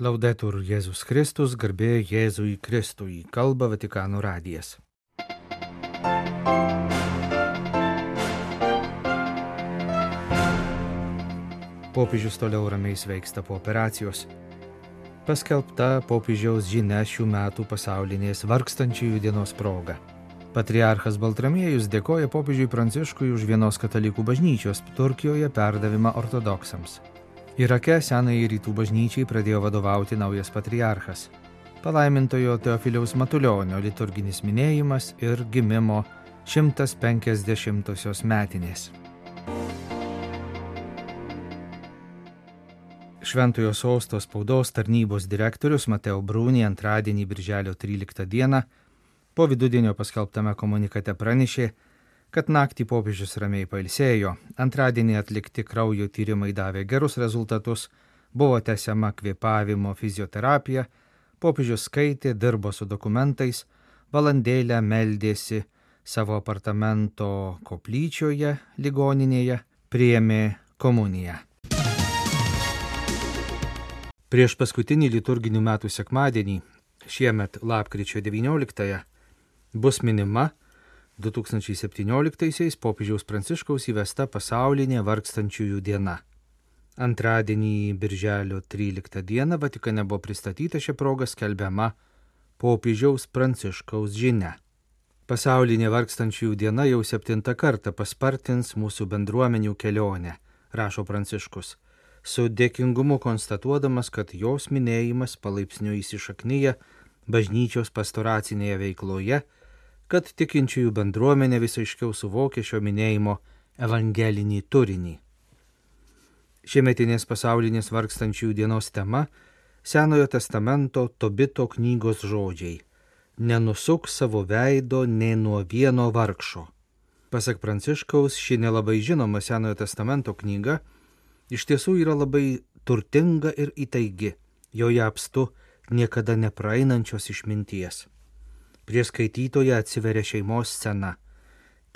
Laudetur Jėzus Kristus, garbė Jėzui Kristui, kalba Vatikano radijas. Popiežius toliau ramiai sveiksta po operacijos. Paskelbta popiežiaus žinia šių metų pasaulinės vargstančiųjų dienos proga. Patriarchas Baltramiejus dėkoja popiežiui Pranciškui už vienos katalikų bažnyčios Turkijoje perdavimą ortodoksams. Irake senai rytų bažnyčiai pradėjo vadovauti naujas patriarchas. Palaimintojo Teofiliaus Matulionio liturginis minėjimas ir gimimo 150-osios metinės. Šventojo sosto spaudos tarnybos direktorius Mateo Brūnį antradienį birželio 13 dieną po vidudienio paskelbtame komunikate pranešė, kad naktį popiežius ramiai pailsėjo, antradienį atlikti kraujo tyrimai davė gerus rezultatus, buvo tęsiama kvėpavimo fizioterapija, popiežius skaitė, dirbo su dokumentais, valandėlę meldėsi savo apartamento koplyčioje ligoninėje, priėmė komuniją. Prieš paskutinį liturginių metų sekmadienį, šiemet lapkričio 19-ąją, bus minima 2017-aisiais popiežiaus pranciškaus įvesta pasaulinė vargstančiųjų diena. Antradienį, birželio 13 dieną, Vatikane buvo pristatyta šią progą skelbiama popiežiaus pranciškaus žinia. Pasaulinė vargstančiųjų diena jau septintą kartą paspartins mūsų bendruomenių kelionę, rašo pranciškus su dėkingumu konstatuodamas, kad jos minėjimas palaipsniui įsišaknyja bažnyčios pastoracinėje veikloje, kad tikinčiųjų bendruomenė vis aiškiau suvokia šio minėjimo evangelinį turinį. Šiemetinės pasaulinės vargstančiųjų dienos tema - Senojo testamento Tobito knygos žodžiai - nenusuk savo veido ne nuo vieno vargšo. Pasak Pranciškaus, ši nelabai žinoma Senojo testamento knyga iš tiesų yra labai turtinga ir įtaigi, joje apstu niekada nepraeinančios išminties. Prie skaitytoje atsiveria šeimos scena.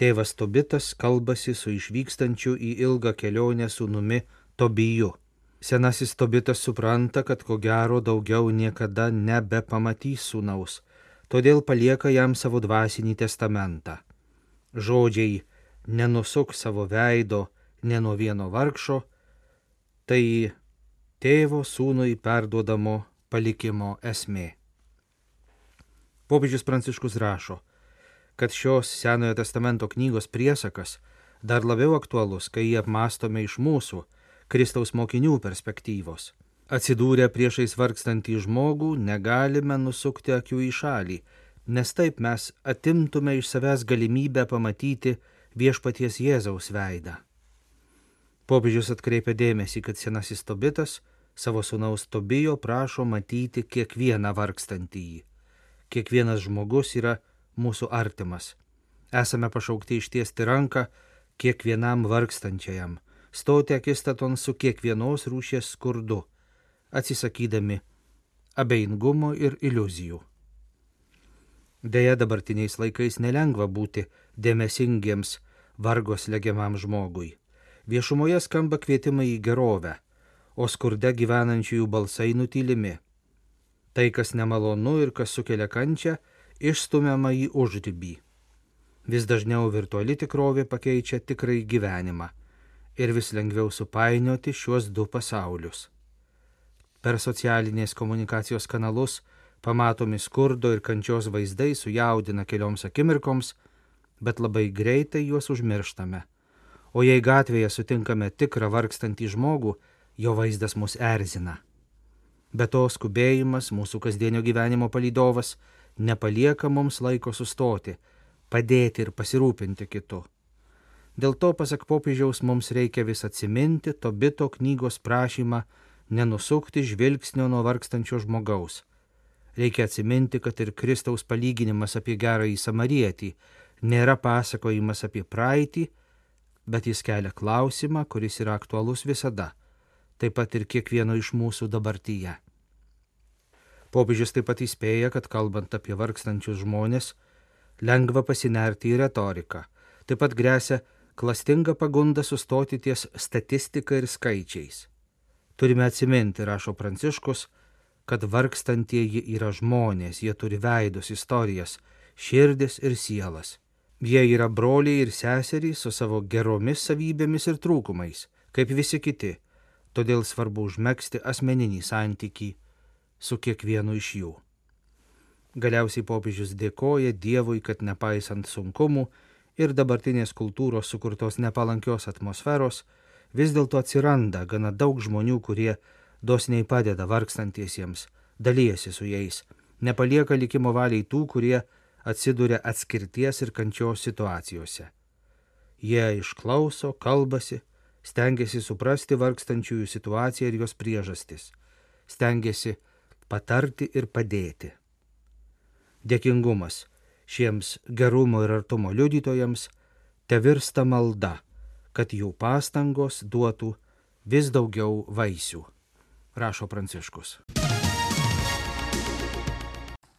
Tėvas Tobitas kalbasi su išvykstančiu į ilgą kelionę sūnumi Tobiju. Senasis Tobitas supranta, kad ko gero daugiau niekada nebepamatys sūnaus, todėl palieka jam savo dvasinį testamentą. Žodžiai nenusuk savo veido ne nuo vieno vargšo, tai tėvo sūnui perduodamo palikimo esmė. Popiežius Pranciškus rašo, kad šios Senojo testamento knygos priesakas dar labiau aktualus, kai jį apmastome iš mūsų, Kristaus mokinių perspektyvos. Atsidūrę priešais vargstantį žmogų negalime nusukti akių į šalį, nes taip mes atimtume iš savęs galimybę pamatyti viešpaties Jėzaus veidą. Popiežius atkreipia dėmesį, kad senasis Tobitas savo sunaus Tobijo prašo matyti kiekvieną vargstantįjį. Kiekvienas žmogus yra mūsų artimas. Esame pašaukti ištiesti ranką kiekvienam vargstančiajam, stoti akistaton su kiekvienos rūšies skurdu, atsisakydami abejingumo ir iliuzijų. Deja, dabartiniais laikais nelengva būti dėmesingiems vargos legiamam žmogui. Viešumoje skamba kvietimai į gerovę, o skurde gyvenančiųjų balsai nutylimi. Tai, kas nemalonu ir kas sukelia kančią, išstumiama į užrybį. Vis dažniau virtuali tikrovė pakeičia tikrai gyvenimą ir vis lengviau supainioti šiuos du pasaulius. Per socialinės komunikacijos kanalus pamatomi skurdo ir kančios vaizdai sujaudina kelioms akimirkoms, bet labai greitai juos užmirštame o jei gatvėje sutinkame tikrą vargstantį žmogų, jo vaizdas mus erzina. Be to skubėjimas, mūsų kasdienio gyvenimo palydovas, nepalieka mums laiko sustoti, padėti ir pasirūpinti kitu. Dėl to, pasak popiežiaus, mums reikia vis atsiminti Tobito knygos prašymą nenusukti žvilgsnio nuo vargstančio žmogaus. Reikia atsiminti, kad ir Kristaus palyginimas apie gerąjį samarietį nėra pasakojimas apie praeitį, bet jis kelia klausimą, kuris yra aktualus visada, taip pat ir kiekvieno iš mūsų dabartyje. Popiežius taip pat įspėja, kad kalbant apie vargstančius žmonės, lengva pasinerti į retoriką, taip pat grėsia klastinga pagunda sustoti ties statistika ir skaičiais. Turime atsiminti, rašo Pranciškus, kad vargstantieji yra žmonės, jie turi veidus, istorijas, širdis ir sielas. Jie yra broliai ir seserys su savo geromis savybėmis ir trūkumais, kaip visi kiti, todėl svarbu užmėgsti asmeninį santykį su kiekvienu iš jų. Galiausiai popiežius dėkoja Dievui, kad nepaisant sunkumų ir dabartinės kultūros sukurtos nepalankios atmosferos, vis dėlto atsiranda gana daug žmonių, kurie dosniai padeda vargstantiesiems, dalyjasi su jais, nepalieka likimo valiai tų, kurie atsiduria atskirties ir kančios situacijose. Jie išklauso, kalbasi, stengiasi suprasti vargstančiųjų situaciją ir jos priežastis, stengiasi patarti ir padėti. Dėkingumas šiems gerumo ir artumo liudytojams te virsta malda, kad jų pastangos duotų vis daugiau vaisių, rašo Pranciškus.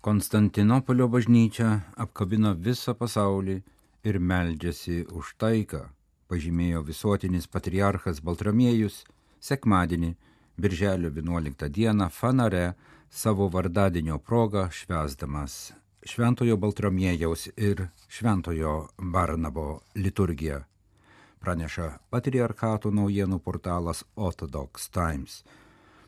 Konstantinopolio bažnyčia apkabino visą pasaulį ir meldžiasi už taiką, pažymėjo visuotinis patriarchas Baltramiejus sekmadienį, birželio 11 dieną Fanare savo vardadienio progą švesdamas Šventojo Baltramiejaus ir Šventojo Barnabo liturgiją praneša patriarchato naujienų portalas Orthodox Times.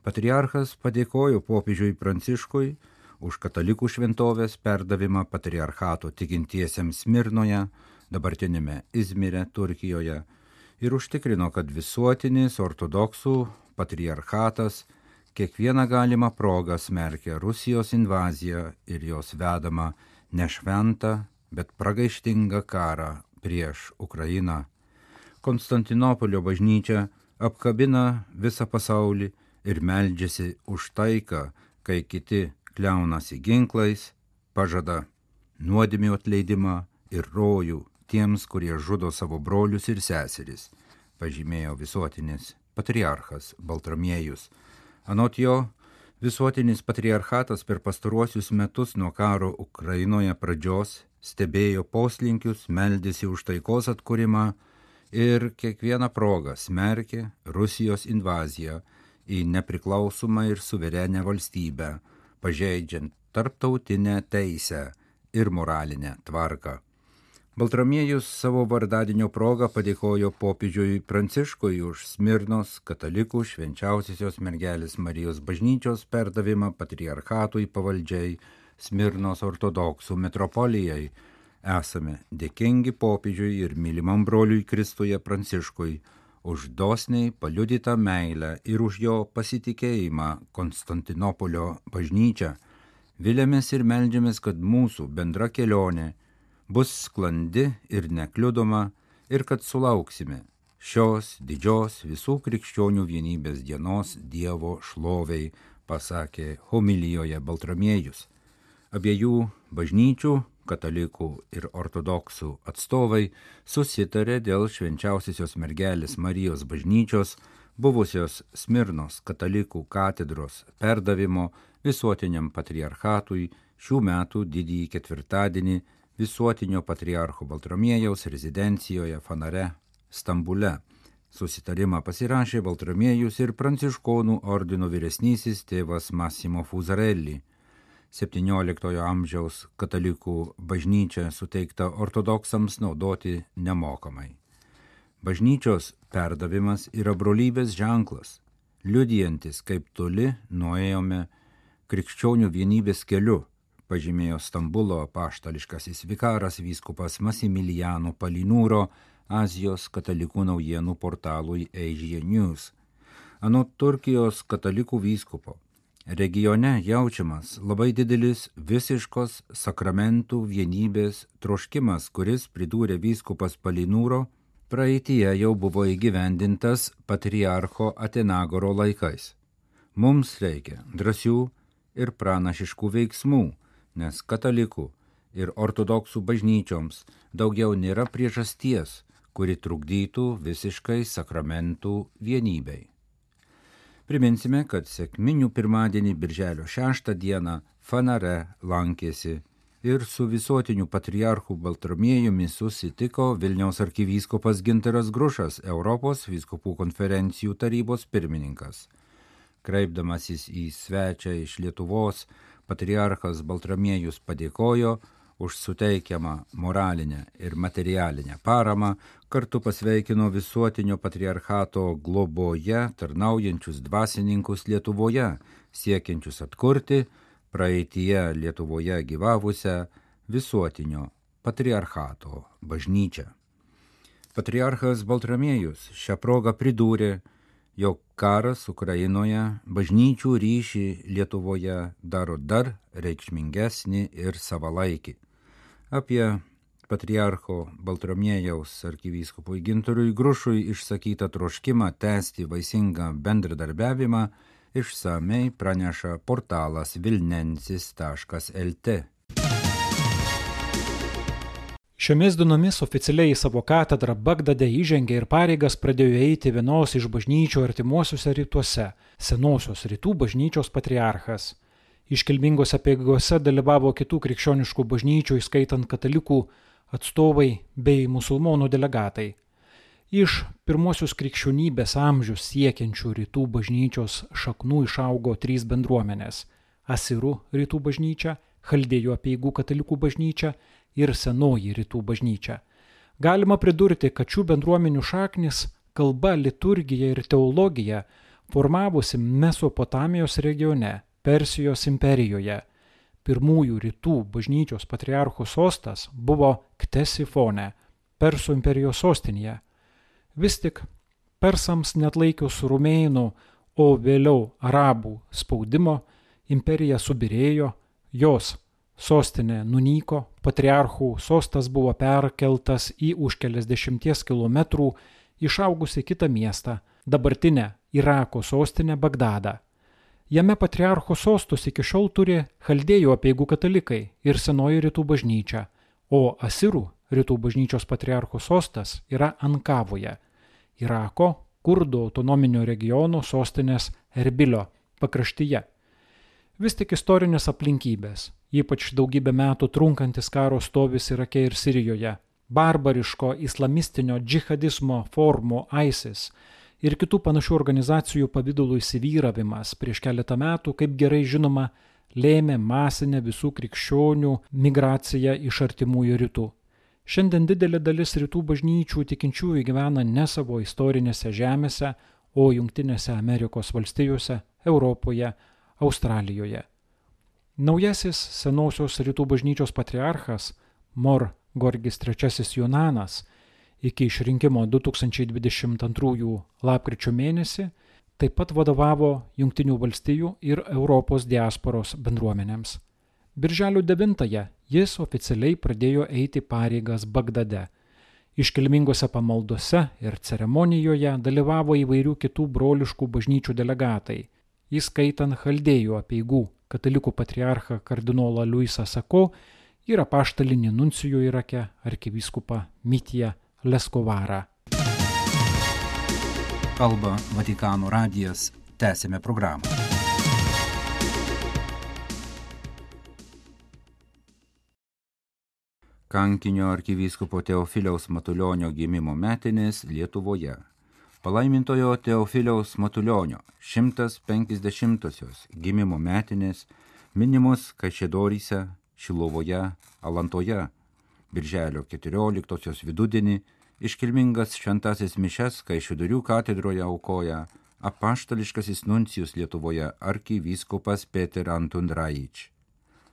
Patriarchas padėkojo popiežiui Pranciškui už katalikų šventovės perdavimą patriarchato tikintiesiems Smirnoje, dabartinėme Izmire, Turkijoje ir užtikrino, kad visuotinis ortodoksų patriarchatas kiekvieną galimą progą smerkia Rusijos invaziją ir jos vedamą nešventą, bet pragaištingą karą prieš Ukrainą. Konstantinopolio bažnyčia apkabina visą pasaulį ir meldžiasi už taiką, kai kiti kliaunasi ginklais, pažada nuodėmių atleidimą ir rojų tiems, kurie žudo savo brolius ir seseris, pažymėjo visuotinis patriarchas Baltramiejus. Anot jo, visuotinis patriarchatas per pastaruosius metus nuo karo Ukrainoje pradžios stebėjo poslinkius, meldėsi už taikos atkūrimą, ir kiekvieną progą smerkė Rusijos invaziją į nepriklausomą ir suverenę valstybę, pažeidžiant tarptautinę teisę ir moralinę tvarką. Baltramiejus savo vardadienio progą padėkojo popiežiui Pranciškui už Smirnos katalikų švenčiausiosios mergelės Marijos bažnyčios perdavimą patriarchatui pavaldžiai Smirnos ortodoksų metropolijai Esame dėkingi popiežiui ir mylimam broliui Kristuje Pranciškui už dosniai paliudytą meilę ir už jo pasitikėjimą Konstantinopolio bažnyčią. Vilėmės ir melžiamės, kad mūsų bendra kelionė bus sklandi ir nekliudoma ir kad sulauksime šios didžios visų krikščionių vienybės dienos Dievo šloviai, pasakė homilijoje Baltramiejus. Abiejų bažnyčių katalikų ir ortodoksų atstovai susitarė dėl švenčiausiosios mergelės Marijos bažnyčios buvusios Smirnos katalikų katedros perdavimo visuotiniam patriarchatui šių metų didįjį ketvirtadienį visuotinio patriarcho Baltramiejaus rezidencijoje Fanare, Stambule. Susitarimą pasirašė Baltramiejus ir pranciškonų ordino vyresnysis tėvas Massimo Fuzarelli. XVII amžiaus katalikų bažnyčia suteikta ortodoksams naudoti nemokamai. Bažnyčios perdavimas yra brolybės ženklas, liudijantis, kaip toli nuėjome krikščionių vienybės keliu, pažymėjo Stambulo paštališkasis vikaras vyskupas Masimilijano Palinūro Azijos katalikų naujienų portalui Asia News. Anot Turkijos katalikų vyskupo Regione jaučiamas labai didelis visiškos sakramentų vienybės troškimas, kuris, pridūrė vyskupas Palinūro, praeitie jau buvo įgyvendintas patriarcho Atenagoro laikais. Mums reikia drąsių ir pranašiškų veiksmų, nes katalikų ir ortodoksų bažnyčioms daugiau nėra priežasties, kuri trukdytų visiškai sakramentų vienybei. Priminsime, kad sėkminių pirmadienį Birželio 6 dieną Fanare lankėsi ir su visuotiniu patriarchu Baltramiejumi susitiko Vilniaus arkivyskupas Ginteras Grušas, Europos vyskupų konferencijų tarybos pirmininkas. Kreipdamasis į svečią iš Lietuvos, patriarchas Baltramiejus padėkojo už suteikiamą moralinę ir materialinę paramą, kartu pasveikino visuotinio patriarchato globoje tarnaujančius dvasininkus Lietuvoje, siekiančius atkurti praeitie Lietuvoje gyvavusią visuotinio patriarchato bažnyčią. Patriarchas Baltramiejus šią progą pridūrė, jog karas Ukrainoje bažnyčių ryšį Lietuvoje daro dar reikšmingesnį ir savalaikį. Apie patriarcho Baltramiejaus arkivyskupui Ginturui Grušui išsakytą troškimą tęsti vaisingą bendradarbiavimą išsamei praneša portalas vilnensis.lt. Šiomis dienomis oficialiai į savo katedrą Bagdade įžengė ir pareigas pradėjo eiti vienos iš bažnyčių artimuosiuose rytuose - senosios rytų bažnyčios patriarchas. Iškilmingose peigose dalyvavo kitų krikščioniškų bažnyčių, įskaitant katalikų atstovai bei musulmonų delegatai. Iš pirmosius krikščionybės amžius siekiančių rytų bažnyčios šaknų išaugo trys bendruomenės - Asirų rytų bažnyčia, Chaldėjų apieigų katalikų bažnyčia ir senoji rytų bažnyčia. Galima pridurti, kad šių bendruomenių šaknis - kalba, liturgija ir teologija - formavosi Mesopotamijos regione, Persijos imperijoje. Pirmųjų rytų bažnyčios patriarchų sostas buvo Ktesifone, Persų imperijos sostinėje. Vis tik persams net laikius rumėnų, o vėliau arabų spaudimo, imperija subirėjo, jos sostinė nunyko, patriarchų sostas buvo perkeltas į už keliasdešimties kilometrų išaugusi kitą miestą, dabartinę Irako sostinę Bagdadą. Jame patriarcho sostus iki šiol turi chaldėjų apieigų katalikai ir senoji rytų bažnyčia, o Asirų rytų bažnyčios patriarcho sostas yra Ankavoje, Irako kurdų autonominio regiono sostinės Erbilio pakraštyje. Vis tik istorinės aplinkybės, ypač daugybę metų trunkantis karo stovis Irake ir Sirijoje, barbariško islamistinio džihadizmo formų ISIS ir kitų panašių organizacijų pavydulų įsivyravimas prieš keletą metų, kaip gerai žinoma, lėmė masinę visų krikščionių migraciją iš artimųjų rytų. Šiandien didelė dalis rytų bažnyčių tikinčiųjų gyvena ne savo istorinėse žemėse, o Junktinėse Amerikos valstijose, Europoje, Australijoje. Naujasis senosios rytų bažnyčios patriarchas Mor Gorgis III Jonanas iki išrinkimo 2022 lapkričio mėnesį taip pat vadovavo Junktinių valstijų ir Europos diasporos bendruomenėms. Birželio 9-ąją jis oficialiai pradėjo eiti pareigas Bagdade. Iškilmingose pamaldose ir ceremonijoje dalyvavo įvairių kitų broliškų bažnyčių delegatai įskaitant chaldėjų apieigų katalikų patriarchą kardinolą Luisą Sako ir apaštalinį nuncijų Irake arkivyskupą Mitiją Leskovarą. Kalba Vatikano radijas. Tęsėme programą. Kankinio arkivyskupo Teofiliaus Matulionio gimimo metinės Lietuvoje palaimintojo Teofiliaus Matulionio 150-osios gimimo metinės minimos Kaišėdoryse, Šilovoje, Alantoje, Birželio 14-osios vidudienį iškilmingas šventasis mišes Kaišėdorių katedroje aukoja apaštališkasis nuncijus Lietuvoje arkivyskupas Peter Antun Raič.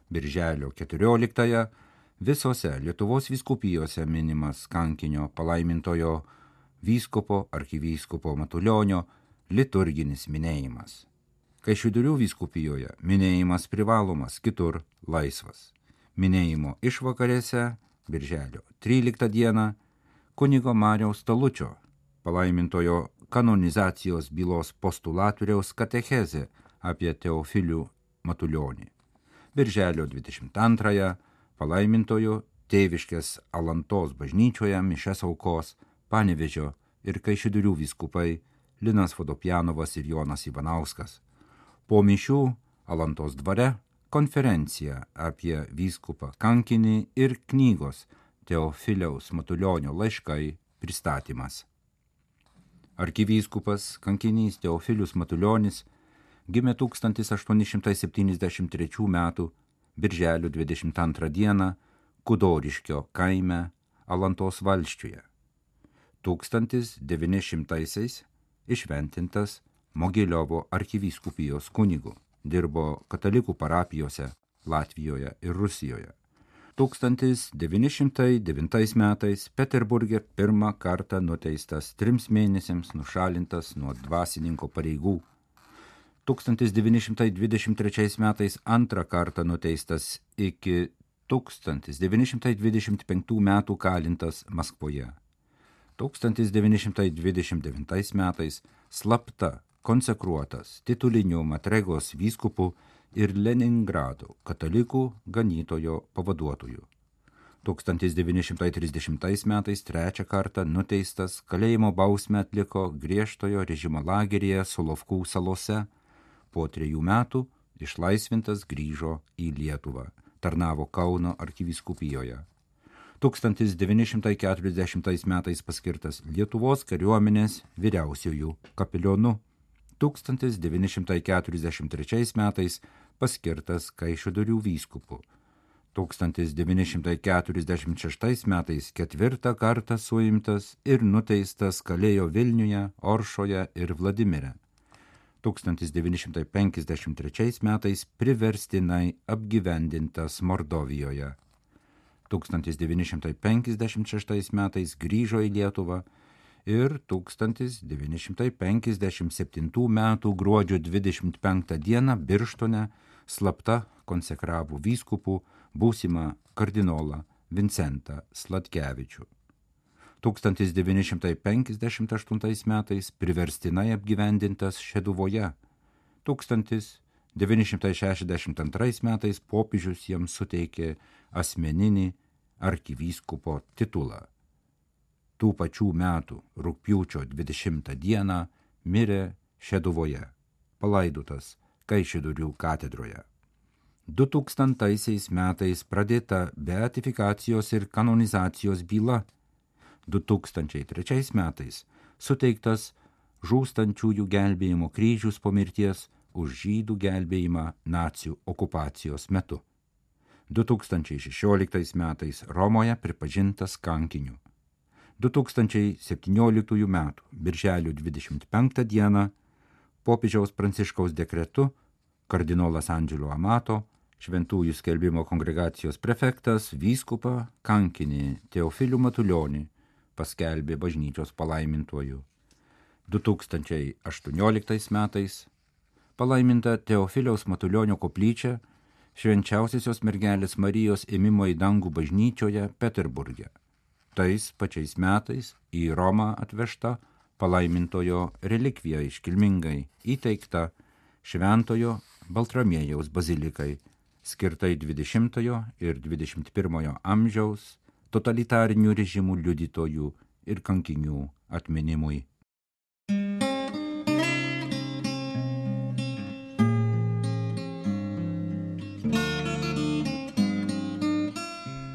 Birželio 14-ąją visose Lietuvos vyskupijose minimas kankinio palaimintojo vyskupo arkivyskupo Matulionio liturginis minėjimas. Kaišiudurių vyskupijoje minėjimas privalomas, kitur laisvas. Minėjimo išvakarėse, birželio 13 dieną, kunigo Mariaus Talučio, palaimintojo kanonizacijos bylos postulatoriaus katechezė apie Teofilių Matulionį. Birželio 22-ąją palaimintojo tėviškės Alantos bažnyčioje mišes aukos Panevežio ir Kaišidurių vyskupai Linas Vodopjanovas ir Jonas Ivanauskas. Po mišių Alantos dvare konferencija apie vyskupą kankinį ir knygos Teofiliaus Matulionio laiškai pristatymas. Arkivyskupas kankinys Teofilius Matulionis gimė 1873 m. birželio 22 d. Kudoriškio kaime Alantos valščiuje. 1900-aisiais išventintas Mogiliovo arkivyskupijos kunigu, dirbo katalikų parapijose Latvijoje ir Rusijoje. 1909 metais Peterburgė pirmą kartą nuteistas trims mėnesiams nušalintas nuo dvasininko pareigų. 1923 metais antrą kartą nuteistas iki 1925 metų kalintas Maskvoje. 1929 metais slapta konsekruotas tituliniu Matregos vyskupu ir Leningrado katalikų ganytojo pavaduotoju. 1930 metais trečią kartą nuteistas kalėjimo bausmę atliko griežtojo režimo lageryje Solovkų salose, po trejų metų išlaisvintas grįžo į Lietuvą, tarnavo Kauno arkivyskupijoje. 1940 metais paskirtas Lietuvos kariuomenės vyriausiojų kapilionu. 1943 metais paskirtas Kaišidorių vyskupu. 1946 metais ketvirtą kartą suimtas ir nuteistas kalėjo Vilniuje, Oršoje ir Vladimire. 1953 metais priverstinai apgyvendintas Mordovijoje. 1956 metais grįžo į Lietuvą ir 1957 m. gruodžio 25 d. Birštone slapta konsekravo vyskupų būsimą kardinolą Vincentą Slatkevičių. 1958 metais priverstinai apgyvendintas Šeduvoje. 1962 metais popiežius jam suteikė asmeninį arkivyskupo titulą. Tų pačių metų rūpjūčio 20 dieną mirė Šeduvoje, palaidotas Kaišidurių katedroje. 2000 metais pradėta beatifikacijos ir kanonizacijos byla. 2003 metais suteiktas žūstančiųjų gelbėjimo kryžius po mirties už žydų gelbėjimą nacijų okupacijos metu. 2016 metais Romoje pripažintas kankiniu. 2017 m. birželio 25 d. popiežiaus Pranciškaus dekretu kardinolas Andželo Amato, šventųjų skelbimo kongregacijos prefektas, vyskupą, kankinį Teofilių Matulionį paskelbė bažnyčios palaimintuoju. 2018 metais palaiminta Teofiliaus Matulionio koplyčia švenčiausiosios mergelės Marijos ėmimo į dangų bažnyčioje Peterburgė. Tais pačiais metais į Romą atvežta palaimintojo relikvija iškilmingai įteikta Šventojo Baltramiejaus bazilikai, skirtai 20 ir 21 amžiaus totalitarinių režimų liudytojų ir kankinių atminimui.